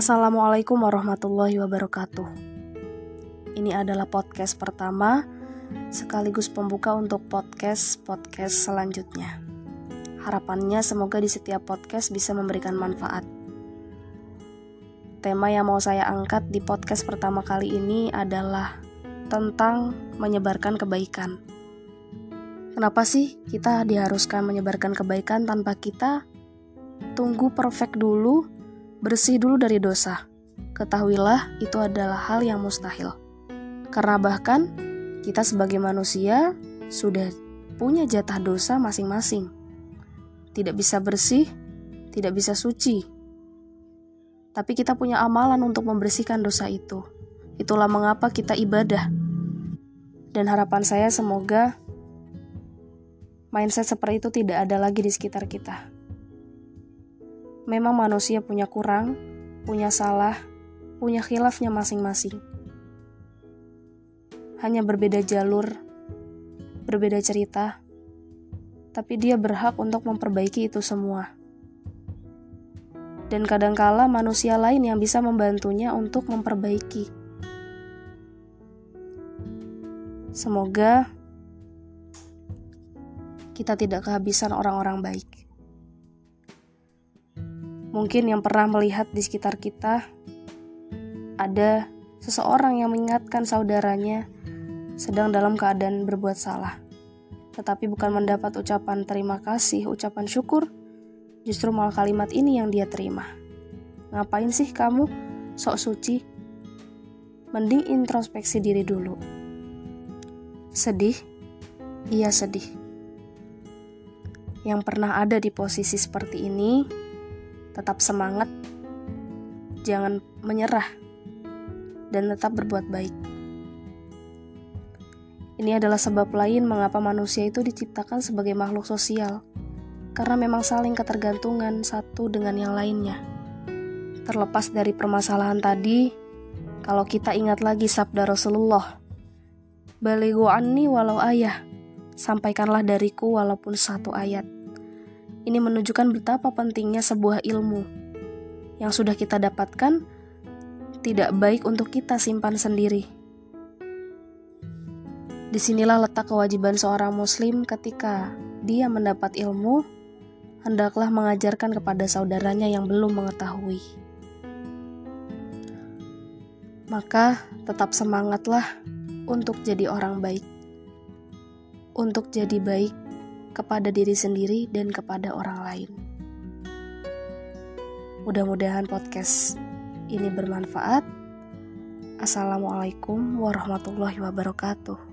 Assalamualaikum warahmatullahi wabarakatuh. Ini adalah podcast pertama sekaligus pembuka untuk podcast-podcast selanjutnya. Harapannya semoga di setiap podcast bisa memberikan manfaat. Tema yang mau saya angkat di podcast pertama kali ini adalah tentang menyebarkan kebaikan. Kenapa sih kita diharuskan menyebarkan kebaikan tanpa kita tunggu perfect dulu Bersih dulu dari dosa. Ketahuilah itu adalah hal yang mustahil. Karena bahkan kita sebagai manusia sudah punya jatah dosa masing-masing. Tidak bisa bersih, tidak bisa suci. Tapi kita punya amalan untuk membersihkan dosa itu. Itulah mengapa kita ibadah. Dan harapan saya semoga mindset seperti itu tidak ada lagi di sekitar kita. Memang manusia punya kurang, punya salah, punya khilafnya masing-masing. Hanya berbeda jalur, berbeda cerita, tapi dia berhak untuk memperbaiki itu semua. Dan kadangkala manusia lain yang bisa membantunya untuk memperbaiki. Semoga kita tidak kehabisan orang-orang baik. Mungkin yang pernah melihat di sekitar kita ada seseorang yang mengingatkan saudaranya sedang dalam keadaan berbuat salah. Tetapi bukan mendapat ucapan terima kasih, ucapan syukur, justru malah kalimat ini yang dia terima. Ngapain sih kamu sok suci? Mending introspeksi diri dulu. Sedih? Iya sedih. Yang pernah ada di posisi seperti ini, tetap semangat, jangan menyerah, dan tetap berbuat baik. Ini adalah sebab lain mengapa manusia itu diciptakan sebagai makhluk sosial, karena memang saling ketergantungan satu dengan yang lainnya. Terlepas dari permasalahan tadi, kalau kita ingat lagi sabda Rasulullah, Baligu anni walau ayah, sampaikanlah dariku walaupun satu ayat. Ini menunjukkan betapa pentingnya sebuah ilmu yang sudah kita dapatkan tidak baik untuk kita simpan sendiri. Di sinilah letak kewajiban seorang muslim ketika dia mendapat ilmu, hendaklah mengajarkan kepada saudaranya yang belum mengetahui. Maka tetap semangatlah untuk jadi orang baik. Untuk jadi baik kepada diri sendiri dan kepada orang lain. Mudah-mudahan podcast ini bermanfaat. Assalamualaikum warahmatullahi wabarakatuh.